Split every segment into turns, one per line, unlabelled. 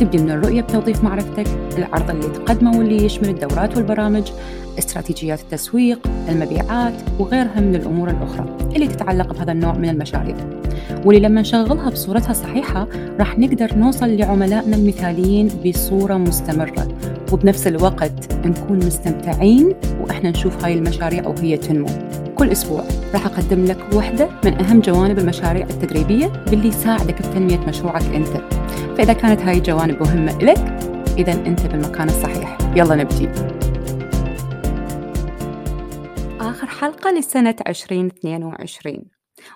تبدي من الرؤية بتوظيف معرفتك العرض اللي تقدمه واللي يشمل الدورات والبرامج استراتيجيات التسويق المبيعات وغيرها من الأمور الأخرى اللي تتعلق بهذا النوع من المشاريع. واللي لما نشغلها بصورتها الصحيحة راح نقدر نوصل لعملائنا المثاليين بصورة مستمرة. وبنفس الوقت نكون مستمتعين وإحنا نشوف هاي المشاريع وهي تنمو. كل أسبوع راح أقدم لك واحدة من أهم جوانب المشاريع التدريبية باللي يساعدك بتنمية مشروعك أنت. فإذا كانت هاي الجوانب مهمة لك إذا أنت بالمكان الصحيح. يلا نبدي. آخر حلقة لسنة 2022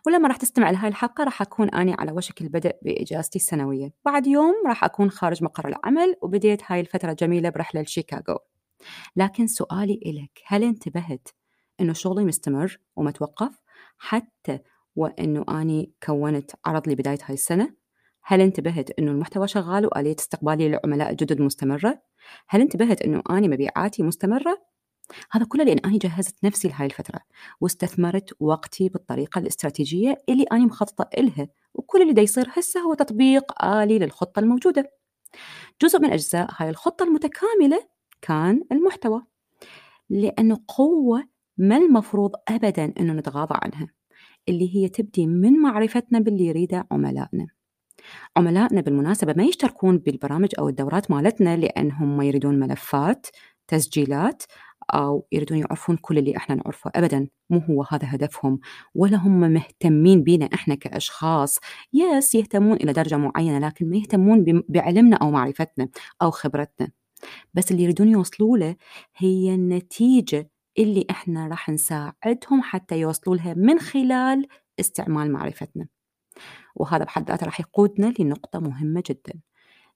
ولما راح تستمع لهاي الحلقة راح أكون أني على وشك البدء بإجازتي السنوية. بعد يوم راح أكون خارج مقر العمل وبديت هاي الفترة الجميلة برحلة لشيكاغو. لكن سؤالي إلك هل انتبهت إنه شغلي مستمر وما توقف حتى وإنه أني كونت عرض لبداية هاي السنة؟ هل انتبهت إنه المحتوى شغال وآلية استقبالي للعملاء الجدد مستمرة؟ هل انتبهت إنه أني مبيعاتي مستمرة؟ هذا كله لأن أنا جهزت نفسي لهاي الفترة واستثمرت وقتي بالطريقة الاستراتيجية اللي أنا مخططة إلها وكل اللي دا يصير هسه هو تطبيق آلي للخطة الموجودة جزء من أجزاء هاي الخطة المتكاملة كان المحتوى لأنه قوة ما المفروض أبدا أنه نتغاضى عنها اللي هي تبدي من معرفتنا باللي يريده عملائنا عملائنا بالمناسبة ما يشتركون بالبرامج أو الدورات مالتنا لأنهم ما يريدون ملفات تسجيلات أو يريدون يعرفون كل اللي إحنا نعرفه. أبدا مو هو هذا هدفهم ولا هم مهتمين بينا إحنا كأشخاص. يس يهتمون إلى درجة معينة لكن ما يهتمون بعلمنا أو معرفتنا أو خبرتنا. بس اللي يريدون يوصلوا له هي النتيجة اللي إحنا راح نساعدهم حتى يوصلوا لها من خلال استعمال معرفتنا. وهذا بحد ذاته راح يقودنا لنقطة مهمة جدا.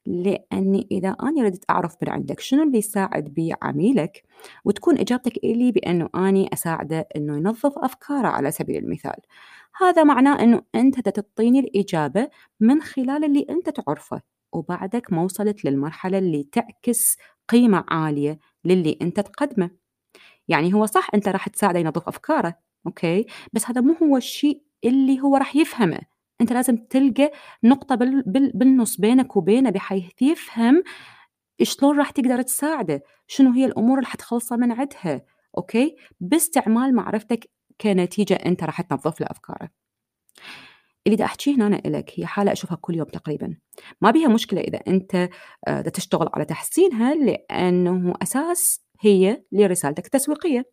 لأني إذا أنا ردت أعرف من عندك شنو اللي يساعد بي عميلك وتكون إجابتك إلي بأنه أني أساعده أنه ينظف أفكاره على سبيل المثال. هذا معناه أنه أنت تعطيني الإجابة من خلال اللي أنت تعرفه وبعدك ما وصلت للمرحلة اللي تعكس قيمة عالية للي أنت تقدمه. يعني هو صح أنت راح تساعده ينظف أفكاره أوكي؟ بس هذا مو هو الشيء اللي هو راح يفهمه. أنت لازم تلقى نقطة بال بال بالنص بينك وبينه بحيث يفهم شلون راح تقدر تساعده شنو هي الأمور اللي حتخلصه من عندها أوكي؟ باستعمال معرفتك كنتيجة أنت راح تنظف له أفكاره. اللي دا أحكيه هنا لك هي حالة أشوفها كل يوم تقريبا. ما بيها مشكلة إذا أنت دا تشتغل على تحسينها لأنه أساس هي لرسالتك التسويقية.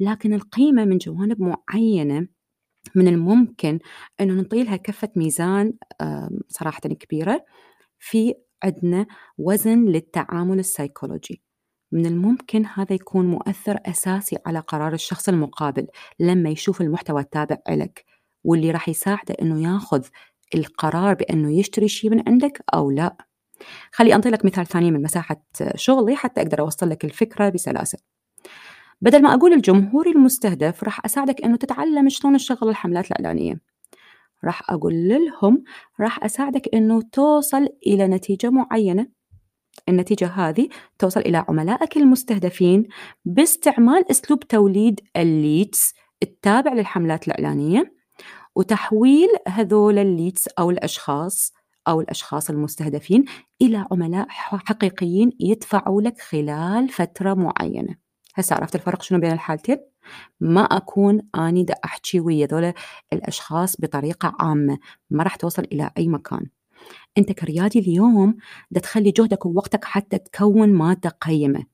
لكن القيمة من جوانب معينة من الممكن أنه نعطي لها كفة ميزان صراحة كبيرة في عندنا وزن للتعامل السيكولوجي. من الممكن هذا يكون مؤثر أساسي على قرار الشخص المقابل لما يشوف المحتوى التابع لك واللي راح يساعده أنه ياخذ القرار بأنه يشتري شيء من عندك أو لا. خلي أنطي لك مثال ثاني من مساحة شغلي حتى أقدر أوصل لك الفكرة بسلاسة. بدل ما أقول الجمهور المستهدف راح أساعدك أنه تتعلم شلون تشغل الحملات الإعلانية. راح أقول لهم راح أساعدك أنه توصل إلى نتيجة معينة. النتيجة هذه توصل إلى عملائك المستهدفين باستعمال أسلوب توليد ال leads التابع للحملات الإعلانية وتحويل هذول ال leads أو الأشخاص أو الأشخاص المستهدفين إلى عملاء حقيقيين يدفعوا لك خلال فترة معينة. هسه عرفت الفرق شنو بين الحالتين؟ ما أكون أني دا أحكي ويا ذولا الأشخاص بطريقة عامة ما راح توصل إلى أي مكان. أنت كريادي اليوم دا تخلي جهدك ووقتك حتى تكون مادة قيمة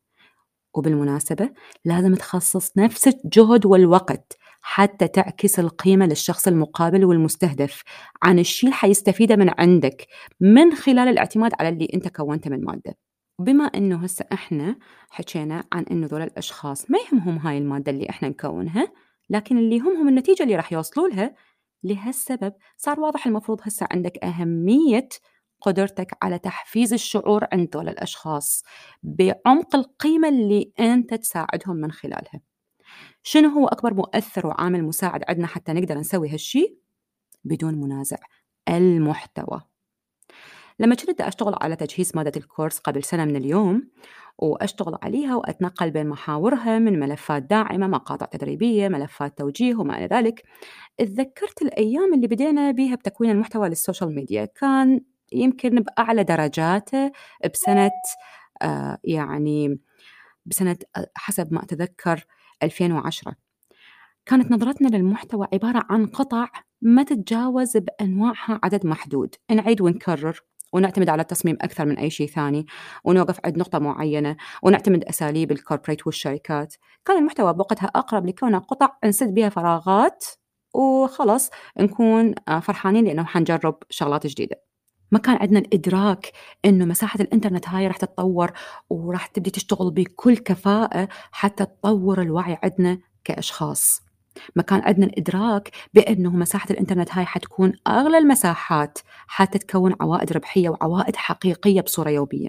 وبالمناسبة لازم تخصص نفس الجهد والوقت حتى تعكس القيمة للشخص المقابل والمستهدف عن الشيء اللي حيستفيده من عندك من خلال الاعتماد على اللي أنت كونته من مادة. بما إنه هسه إحنا حكينا عن إنه ذول الأشخاص ما يهمهم هاي المادة اللي إحنا نكونها لكن اللي يهمهم النتيجة اللي راح يوصلوا لها لهالسبب صار واضح المفروض هسه عندك أهمية قدرتك على تحفيز الشعور عند دول الأشخاص بعمق القيمة اللي أنت تساعدهم من خلالها شنو هو أكبر مؤثر وعامل مساعد عندنا حتى نقدر نسوي هالشي؟ بدون منازع المحتوى لما كنت أشتغل على تجهيز مادة الكورس قبل سنة من اليوم وأشتغل عليها وأتنقل بين محاورها من ملفات داعمة مقاطع تدريبية ملفات توجيه وما إلى ذلك تذكرت الأيام اللي بدينا بيها بتكوين المحتوى للسوشيال ميديا. كان يمكن بأعلى درجاته بسنة آه يعني بسنة آه، حسب ما أتذكر 2010 كانت نظرتنا للمحتوى عبارة عن قطع ما تتجاوز بأنواعها عدد محدود. نعيد ونكرر. ونعتمد على التصميم أكثر من أي شيء ثاني ونوقف عند نقطة معينة ونعتمد أساليب الكوربريت والشركات. كان المحتوى بوقتها أقرب لكونه قطع نسد بها فراغات وخلص نكون آه، فرحانين لأنه حنجرب شغلات جديدة. ما كان عندنا الإدراك إنه مساحة الإنترنت هاي راح تتطور وراح تبدي تشتغل بكل كفاءة حتى تطور الوعي عندنا كأشخاص. ما كان عندنا الإدراك بأنه مساحة الإنترنت هاي حتكون أغلى المساحات حتى تكون عوائد ربحية وعوائد حقيقية بصورة يومية.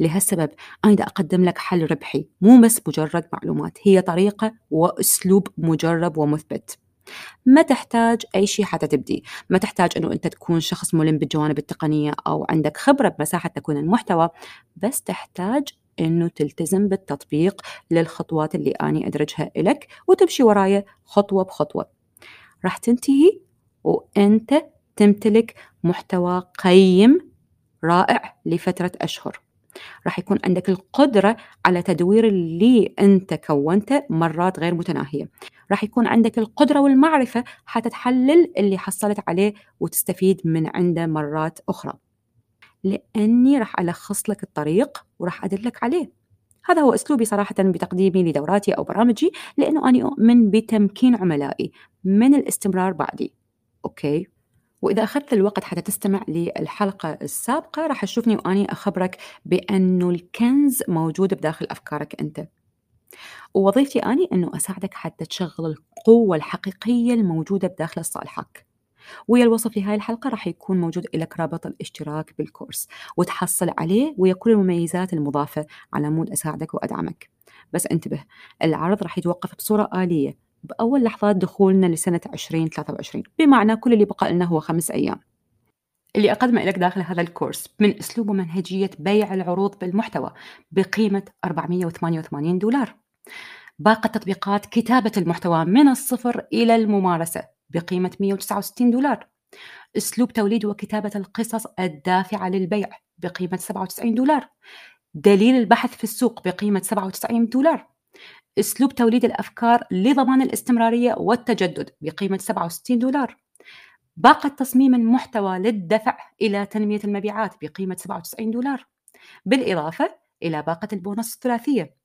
لهالسبب أنا دا أقدم لك حل ربحي مو بس مجرد معلومات هي طريقة وأسلوب مجرب ومثبت. ما تحتاج أي شيء حتى تبدي. ما تحتاج أنه أنت تكون شخص ملم بالجوانب التقنية أو عندك خبرة بمساحة تكوين المحتوى بس تحتاج إنه تلتزم بالتطبيق للخطوات اللي أني أدرجها لك وتمشي ورايا خطوة بخطوة. راح تنتهي وأنت تمتلك محتوى قيم رائع لفترة أشهر. راح يكون عندك القدرة على تدوير اللي أنت كونته مرات غير متناهية. راح يكون عندك القدرة والمعرفة حتى تحلل اللي حصلت عليه وتستفيد من عنده مرات أخرى. لأني راح ألخص لك الطريق وراح أدلك عليه. هذا هو أسلوبي صراحة بتقديمي لدوراتي أو برامجي لأنه أنا أؤمن بتمكين عملائي من الاستمرار بعدي. أوكي؟ وإذا أخذت الوقت حتى تستمع للحلقة السابقة راح تشوفني وأني أخبرك بأنه الكنز موجود بداخل أفكارك أنت. ووظيفتي أني أنه أساعدك حتى تشغل القوة الحقيقية الموجودة بداخل صالحك. ويا الوصف لهاي الحلقة راح يكون موجود لك رابط الاشتراك بال course وتحصل عليه ويا كل المميزات المضافة على مود أساعدك وأدعمك. بس انتبه العرض راح يتوقف بصورة آلية بأول لحظات دخولنا لسنة 2023 بمعنى كل اللي بقى لنا هو خمس أيام. اللي أقدمه لك داخل هذا الكورس من أسلوب ومنهجية بيع العروض بالمحتوى بقيمة 488 دولار. باقة تطبيقات كتابة المحتوى من الصفر إلى الممارسة. بقيمة 169 دولار. أسلوب توليد وكتابة القصص الدافعة للبيع بقيمة 97 دولار. دليل البحث في السوق بقيمة 97 دولار. أسلوب توليد الأفكار لضمان الاستمرارية والتجدد بقيمة 67 دولار. باقة تصميم المحتوى للدفع إلى تنمية المبيعات بقيمة 97 دولار. بالإضافة إلى باقة البونص الثلاثية.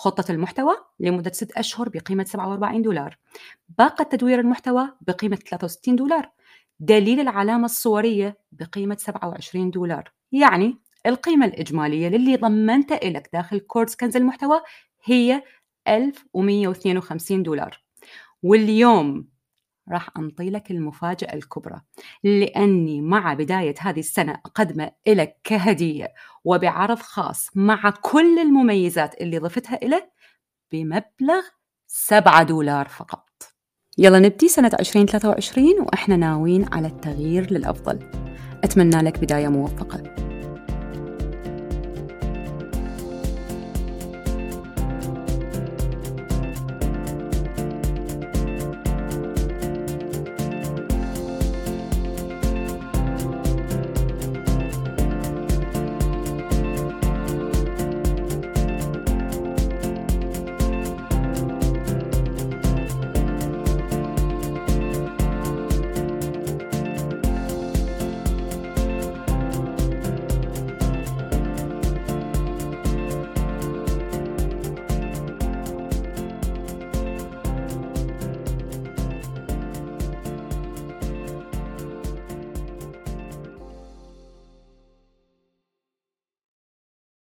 خطة المحتوى لمدة 6 أشهر بقيمة 47 دولار. باقة تدوير المحتوى بقيمة 63 دولار. دليل العلامة الصورية بقيمة 27 دولار. يعني القيمة الإجمالية للي ضمنته لك داخل كورس كنز المحتوى هي 1152 دولار. واليوم راح أنطي لك المفاجأة الكبرى. لأني مع بداية هذه السنة أقدمه لك كهدية وبعرض خاص مع كل المميزات اللي ضفتها له بمبلغ 7 دولار فقط. يلا نبدي سنة 2023 وإحنا ناويين على التغيير للأفضل. أتمنى لك بداية موفقة.